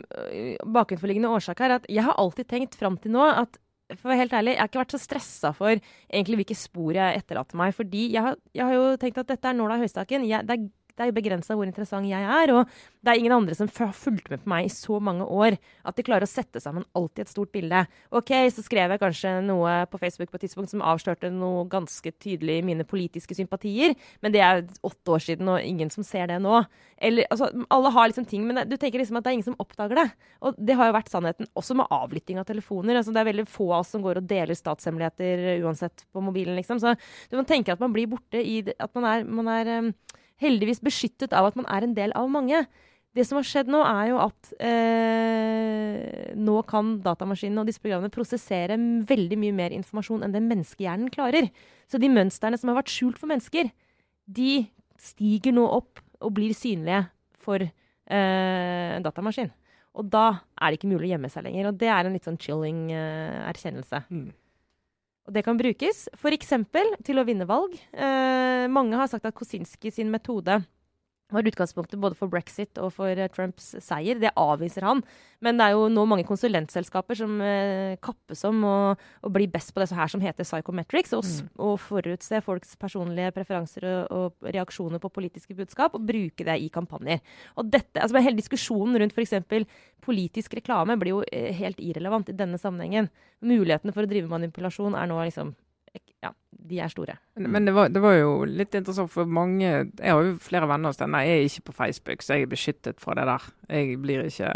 bakenforliggende årsak her, at jeg har alltid tenkt fram til nå at for å være helt ærlig, jeg har ikke vært så stressa for egentlig hvilke spor jeg etterlater meg. Fordi jeg har, jeg har jo tenkt at dette er nåla i høystakken. Jeg, det er det er jo begrensa hvor interessant jeg er. Og det er ingen andre som har fulgt med på meg i så mange år at de klarer å sette sammen alltid et stort bilde. OK, så skrev jeg kanskje noe på Facebook på et tidspunkt som avslørte noe ganske tydelig i mine politiske sympatier, men det er åtte år siden, og ingen som ser det nå. Eller, altså, alle har liksom ting, men du tenker liksom at det er ingen som oppdager det. Og det har jo vært sannheten også med avlytting av telefoner. Altså, det er veldig få av oss som går og deler statshemmeligheter uansett på mobilen, liksom. Så du må tenke at man blir borte i At man er, man er um, heldigvis beskyttet av at man er en del av mange. Det som har skjedd nå, er jo at eh, nå kan datamaskinene og disse programmene prosessere veldig mye mer informasjon enn det menneskehjernen klarer. Så de mønstrene som har vært skjult for mennesker, de stiger nå opp og blir synlige for eh, datamaskin. Og da er det ikke mulig å gjemme seg lenger. Og det er en litt sånn chilling eh, erkjennelse. Mm. Og det kan brukes f.eks. til å vinne valg. Eh, mange har sagt at Kosinski sin metode var utgangspunktet både for brexit og for uh, Trumps seier. Det avviser han. Men det er jo nå mange konsulentselskaper som uh, kappes om å, å, bli best på det her som heter psychometrics, og, mm. og forutse folks personlige preferanser og, og, reaksjoner på politiske budskap, og bruke det i kampanjer. Og dette, altså Hele diskusjonen rundt f.eks. politisk reklame blir jo uh, helt irrelevant i denne sammenhengen. Mulighetene for å drive manipulasjon er nå liksom de er store. Men, det, var, det, var, jo litt interessant for mange Jeg har jo flere venner hos denne. Jeg er ikke på Facebook, så jeg er beskyttet fra det der. Jeg blir ikke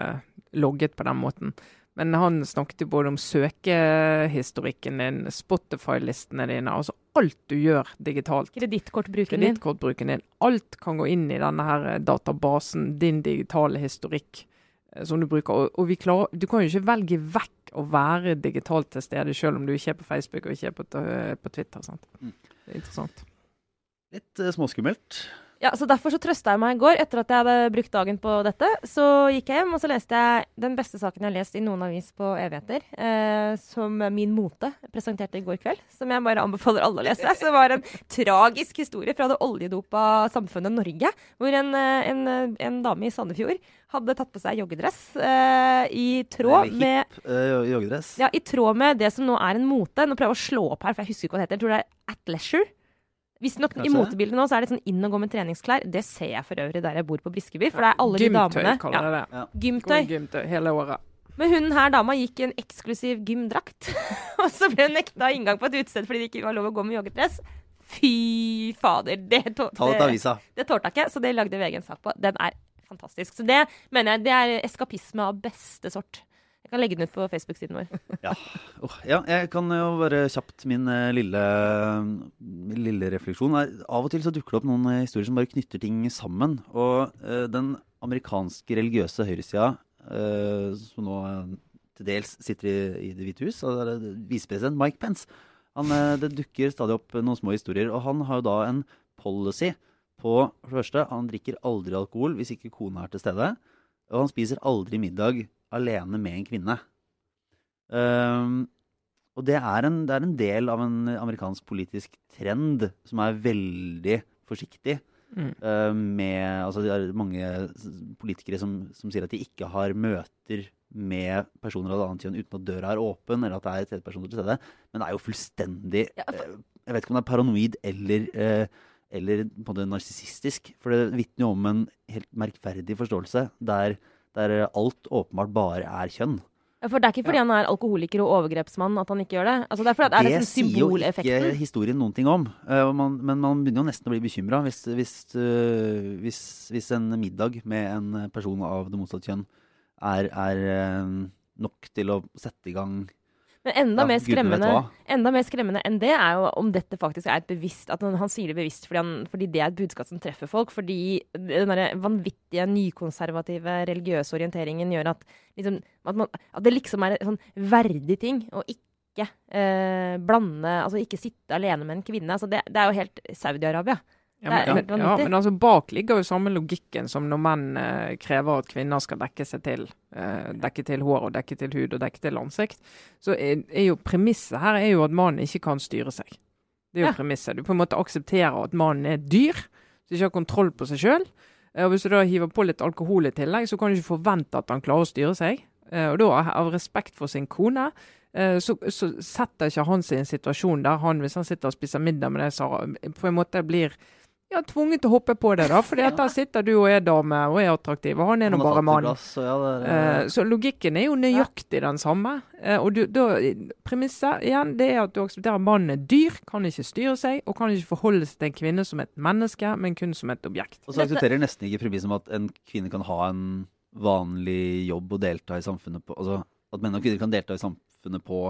logget på den måten. Men han snakket jo både om søkehistorikken din, Spotify-listene dine, altså alt du gjør digitalt. Kredittkortbruken din. din. Alt kan gå inn i denne her databasen, din digitale historikk. Eh, som du bruker. Og, og klarer, du kan jo ikke velge vekk å være digitalt til stede, selv om du ikke er på Facebook og ikke er på, på Twitter. Sant? Mm. Det er interessant. Litt uh, småskummelt. Ja, så Derfor så trøsta jeg meg i går, etter at jeg hadde brukt dagen på dette. Så gikk jeg hjem og så leste jeg den beste saken jeg har lest i noen avis på evigheter. Eh, som Min Mote presenterte i går kveld. Som jeg bare anbefaler alle å lese. Så det var en tragisk historie fra det oljedopa samfunnet Norge. Hvor en, eh, en, en dame i Sandefjord hadde tatt på seg joggedress eh, i tråd med uh, joggedress. Ja, i tråd med det som nå er en mote. Nå prøver jeg å slå opp her, for jeg husker ikke hva det heter. Jeg tror det er At Leisure. Visstnok i Kanskje. motebildet nå så er det sånn inn og gå med treningsklær. Det ser jeg for øvrig der jeg bor på Briskeby. For det er alle de Gymtøy, damene kaller jeg det. Ja. Gymtøy. Gymtøy hele året. Men hun her dama gikk i en eksklusiv gymdrakt. *laughs* og så ble hun nekta inngang på et utested fordi det ikke var lov å gå med joggedress. Fy fader. Det, tå- Ta det til det, det tålte jeg ikke, så det lagde VG en sak på. Den er fantastisk. Så det mener jeg det er eskapisme av beste sort. Kan legge den ut på Facebook-siden vår. Åh, ja, jeg kan jo bare kjapt min eh, lille, lille refleksjon. Av og til så dukker det opp noen eh, historier som bare knytter ting sammen. Og uh, den amerikanske religiøse høyresida, uh, som nå til dels sitter i, i Det hvite hus, er visepresident Mike Pence, han, uh, det dukker stadig opp noen små historier. Og han har jo da en policy på For det første, han drikker aldri alkohol hvis ikke kona er til stede. Og han spiser aldri middag alene med en kvinne. Um, og det er, en, det er en del av en amerikansk politisk trend som er veldig forsiktig. Mm. Uh, med, altså det er mange politikere som, som sier at de ikke har møter med personer av et annet kjønn uten at døra er åpen, eller at det er tredjepersoner til stede. Men det er jo fullstendig Ja, for- eh, Jeg vet ikke om det er paranoid eller, uh, eller på en måte narsissistisk. For det vitner jo om en helt merkverdig forståelse der, der alt åpenbart bare er kjønn. For det er ikke fordi han er alkoholiker og overgrepsmann at han ikke gjør det? Altså det det sånn sier jo ikke historien noen ting om. Uh, man, men man begynner jo nesten å bli bekymra hvis, hvis, uh, hvis, hvis en middag med en person av det motsatte kjønn er, er uh, nok til å sette i gang Men enda, Ja, mer skremmende, enda mer skremmende enn det er jo om dette faktisk er et bevisst At han, han sier det bevisst fordi, han, fordi det er et budskap som treffer folk. Fordi den der vanvittige nykonservative religiøse orienteringen gjør at, liksom, at, man, at det liksom er en sånn verdig ting å ikke eh, blande Altså ikke sitte alene med en kvinne. Altså det, det er jo helt Saudi-Arabia. Ja, Det er men, helt ja, men altså bak ligger jo samme logikken som når menn eh, krever at kvinner skal dekke seg til. Eh, dekke til hår og dekke til hud og dekke til ansikt. Så er, er jo premisset her er jo at mannen ikke kan styre seg. Det er jo Ja. premisset. Du på en måte aksepterer at mannen er dyr, som ikke har kontroll på seg sjøl. Og hvis du da hiver på litt alkohol i tillegg, så kan du ikke forvente at han klarer å styre seg. Eh, og da, av respekt for sin kone, eh, så, så setter ikke han seg i en situasjon der han, hvis han sitter og spiser middag med deg, Sara, på en måte blir ja, tvunget til å hoppe på det, da. For *laughs* ja. der sitter du og er dame og er attraktiv, og han er nå bare mann. plass, ja, det Eh, så logikken er jo nøyaktig den samme. Eh, og du, da, premisset igjen, det er at du aksepterer at mannen er dyr, kan ikke styre seg, og kan ikke forholde seg til en kvinne som et menneske, men kun som et objekt. Og så aksepterer jeg nesten ikke premisset om at en kvinne kan ha en vanlig jobb og delta i samfunnet på Altså at menn og kvinner kan delta i samfunnet på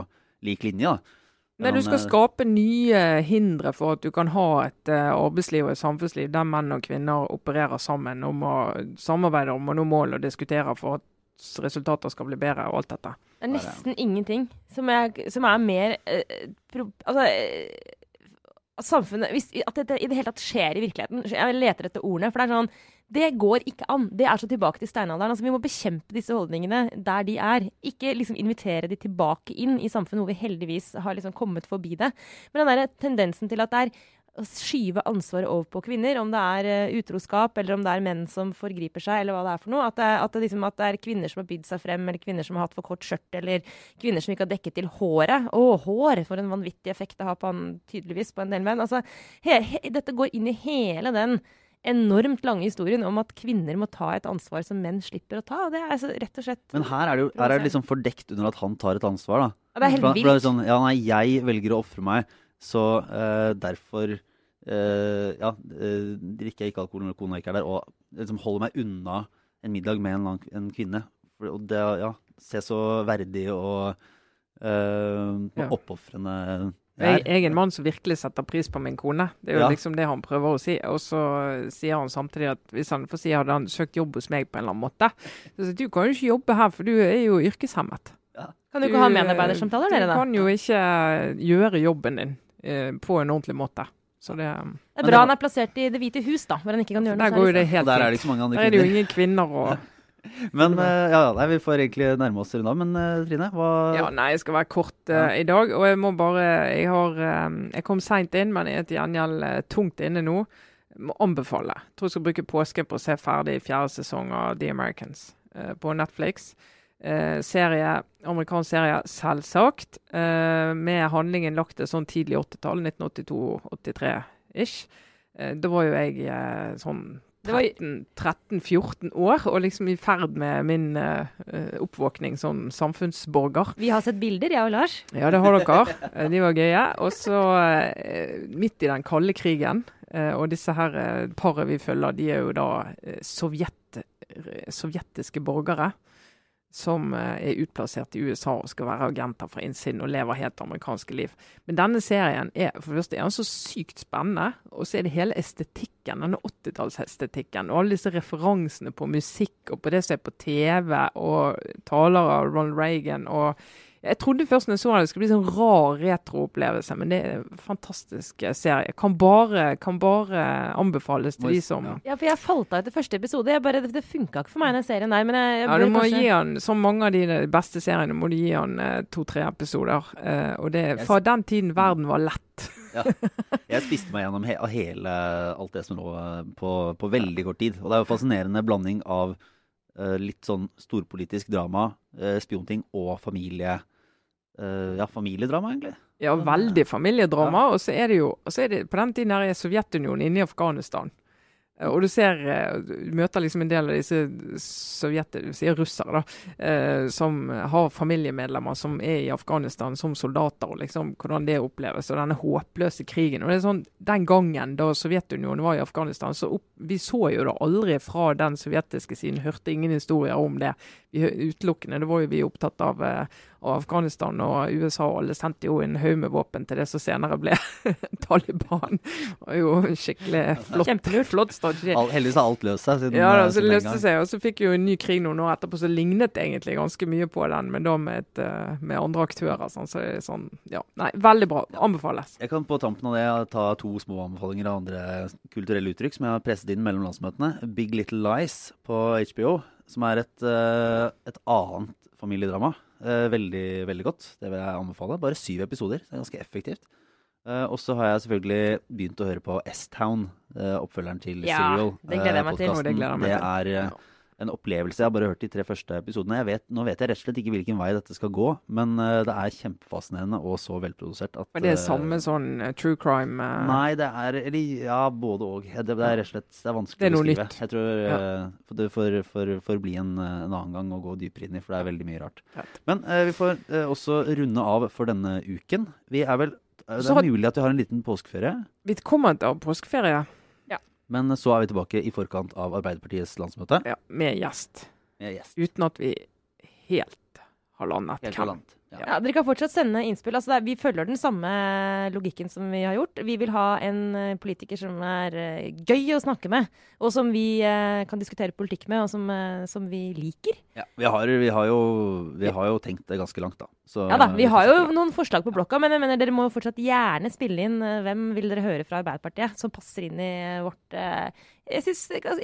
lik linje. da. Nei, du skal eh, skape nye hindre for at du kan ha et eh, arbeidsliv og et samfunnsliv der menn og kvinner opererer sammen om å samarbeide om å nå mål og diskutere for at resultater skal bli bedre og alt dette. Det er nesten ingenting som er, som er mer eh, pro, Altså eh, samfunnet hvis, At dette i det hele tatt skjer i virkeligheten. Jeg leter etter ordene. For det er sånn Det går ikke an. Det er så tilbake til steinalderen. Altså, vi må bekjempe disse holdningene der de er. Ikke liksom invitere de tilbake inn i samfunnet, hvor vi heldigvis har liksom kommet forbi det. Men den der tendensen til at det er å skyve ansvaret over på kvinner, om det er eh, utroskap, eller om det er menn som forgriper seg, eller hva det er for noe. At det, at det, liksom, at det er kvinner som har bydd seg frem, eller kvinner som har hatt for kort skjørt, eller kvinner som ikke har dekket til håret. Å, hår! For en vanvittig effekt det har på han, tydeligvis på en del menn. Altså, he, he, dette går inn i hele den enormt lange historien om at kvinner må ta et ansvar som menn slipper å ta. og Det er altså rett og slett Men her er det jo her er det liksom fordekt under at han tar et ansvar, da. Ja, Det er helt vilt. sånn, ja, nei, jeg velger å ofre meg, så uh, derfor uh, ja, uh, drikker jeg ikke alkohol når kona ikke er der, og liksom holder meg unna en middag med en, lang- en kvinne. For, og det, ja, se så verdig og uh, Ja. oppofrende Jeg, jeg er en mann som virkelig setter pris på min kone. Det er jo Ja. liksom det han prøver å si. Og så sier han samtidig at hvis han får si hadde han søkt jobb hos meg på en eller annen måte, så sier du kan jo ikke jobbe her, for du er jo yrkeshemmet. Kan du ikke ha medarbeidersamtaler, dere, Du da? kan jo ikke gjøre jobben din eh, på en ordentlig måte. Så det, Det er det bra var- han er plassert i Det hvite hus, da, hvor han ikke kan gjøre noe der går det særlig. helt der er det ikke så mange andre Der er det jo ingen kvinner og *laughs* *laughs* Men eh, ja, nei, vi får egentlig nærme oss av. Men eh, Trine, hva Ja, nei, jeg skal være kort uh, i dag. Og jeg må bare Jeg, har, um, jeg kom seint inn, men jeg er til gjengjeld uh, tungt inne nå. Må anbefale. Jeg tror jeg skal bruke påsken på å se ferdig fjerde sesong av The Americans uh, på Netflix. Serie, Amerikansk serie, selvsagt. med handlingen lagt til sånn tidlig 80-tall, 1982-83-ish. Eh, da var jo jeg sånn 13-14 år, og liksom i ferd med min eh, oppvåkning som samfunnsborger. Vi har sett bilder, jeg og Lars. Ja, det har dere. Eh, De var gøye. Og så uh, midt i den kalde krigen, uh, og disse her uh, paret vi følger, de er jo da sovjet, sovjetiske borgere. Som eh, er utplassert i USA og skal være agenter fra innsiden og lever helt amerikanske liv. Men denne serien er for det første er så sykt spennende, og så er det hele estetikken, denne 80-tallsestetikken. Og alle disse referansene på musikk og på det som er på TV, og taler av Ronald Reagan. og jeg trodde først når jeg så det, det skulle bli sånn rar retroopplevelse, men det er en fantastisk serie. Kan bare, kan bare anbefales til de som ja. For jeg falt av etter første episode. Jeg bare, det det funka ikke for meg, den serien der. Men jeg, jeg Ja, du må kanskje- gi han, Som mange av de beste seriene, må du gi han eh, to-tre episoder. Eh, og det er fra den tiden verden var lett. Ja. Jeg spiste meg gjennom he hele alt det som lå eh, på, på veldig kort tid. Og det er jo fascinerende blanding av eh, litt sånn storpolitisk drama, eh, spionting og familie... eh, ja, familiedrama, egentlig. Ja, veldig familiedrama. Og så er det jo og så er det, På den tiden her er Sovjetunionen inne i Afghanistan. Eh, Og du ser eh, Du møter liksom en del av disse sovjeter, du sier russere, da, eh, som har familiemedlemmer som er i Afghanistan som soldater, og liksom hvordan det oppleves. Og denne håpløse krigen. Og det er sånn, Den gangen da Sovjetunionen var i Afghanistan, så opp, vi så jo det aldri fra den sovjetiske siden. Hørte ingen historier om det. Utelukkende, det var jo vi opptatt av av Afghanistan og USA og alle sendte jo en haug med våpen til det som senere ble *laughs* Taliban. Det var jo en skikkelig flott, Kjempelurt. flott strategi. All, heldigvis har alt løst seg siden, Ja, da, eh, så siden det den løste gang. seg, og så fikk jo en ny krig noen år etterpå som lignet egentlig ganske mye på den, men da med, et, eh, med andre aktører. Sånn, så det er sånn, ja, nei, Veldig bra. Anbefales. Jeg kan på tampen av det ta to små anbefalinger av andre kulturelle uttrykk som jeg har presset inn mellom landsmøtene. Big Little Lies på HBO, som er et, eh, et annet familiedrama. Eh, Veldig, veldig godt. Det vil jeg anbefale. Bare syv episoder. Det er ganske effektivt. Eh, Og så har jeg selvfølgelig begynt å høre på S-Town, oppfølgeren til Ja, Serial. det gleder jeg meg til. det jeg meg Det er. En opplevelse. Jeg har bare hørt de tre første episodene. Jeg vet, nå vet jeg rett og slett ikke hvilken vei dette skal gå, men eh, det er kjempefascinerende og så velprodusert at Men det er eh, samme sånn eh, true crime uh... Nei, det er eller, Ja, både og. Det, det er rett og slett det er vanskelig Det er å beskrive. nytt. Jeg tror Ja. for det får, får, får bli en, en annen gang å gå dypere inn i, for det er veldig mye rart. Rett. Men uh, vi får også runde av for denne uken. Vi er vel Det er har- mulig at vi har en liten påskeferie, Vi kommer til å ha påskeferie men så er vi tilbake i forkant av Arbeiderpartiets landsmøte. ja, med gjest. Med gjest. Uten at vi helt har landet Helt hvem. landet, Ja. Ja, Dere kan fortsatt sende innspill. Altså, det er, vi følger den samme logikken som vi har gjort. Vi vil ha en eh, politiker som er eh, gøy å snakke med, og som vi eh, kan diskutere politikk med, og som, som vi liker. Ja, vi, har, vi, har jo, vi har jo tenkt det ganske langt, da. Så, Ja da, Vi har jo noen forslag på blokka, men jeg mener dere må jo fortsatt gjerne spille inn eh, hvem vil dere høre fra Arbeiderpartiet som passer inn i vårt eh, jeg synes,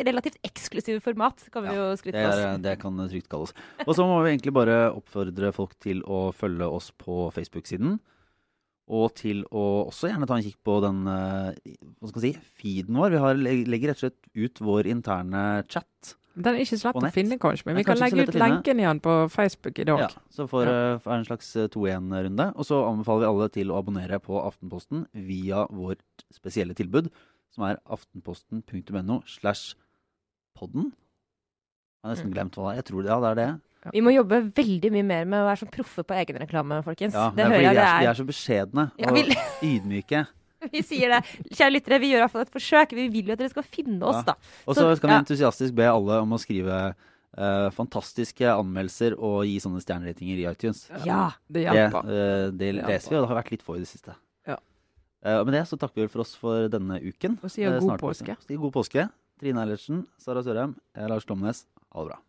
relativt eksklusive format, kan vi jo skryte Det, på oss. det kan trygt kalles. Og så må vi egentlig bare oppfordre folk til å følge oss på Facebook-siden. Og til å også gjerne ta en kikk på den eh, hva skal jeg si, feeden vår. Vi har, legger rett og slett ut vår interne chat. Den er ikke så lett å finne, kanskje, men vi kan legge ut lenken igjen på Facebook i dag. Ja, så for, Ja. eh, en slags eh, 2-1-runde. Og så anbefaler vi alle til å abonnere på Aftenposten via vårt spesielle tilbud, som er aftenposten.no slash podden. Jeg har nesten Mm. glemt hva det er. Jeg tror det, ja, det er det. Vi må jobbe veldig mye mer med å være så proffe på egenreklame, folkens. Ja, det er hører fordi de er, det er, de er. er så beskjedne Ja, og ydmyke. *laughs* Vi sier det. Kjære lyttere, vi gjør i hvert fall et forsøk. Vi vil jo at dere skal finne oss, Ja. da. Og Så- kan skal vi entusiastisk be alle om å skrive Uh, fantastiske anmeldelser og gi sånne stjerneratinger i iTunes. Ja. Det hjelper. Det, det Det leser vi, og det har vært litt få i det siste. Ja. Uh, og med det så takker vi for oss for denne uken. Og sier Eh, god snart påske. Sier god påske. Trine Eilertsen, Sara Sørheim, Lars Klomnes. Ha det bra.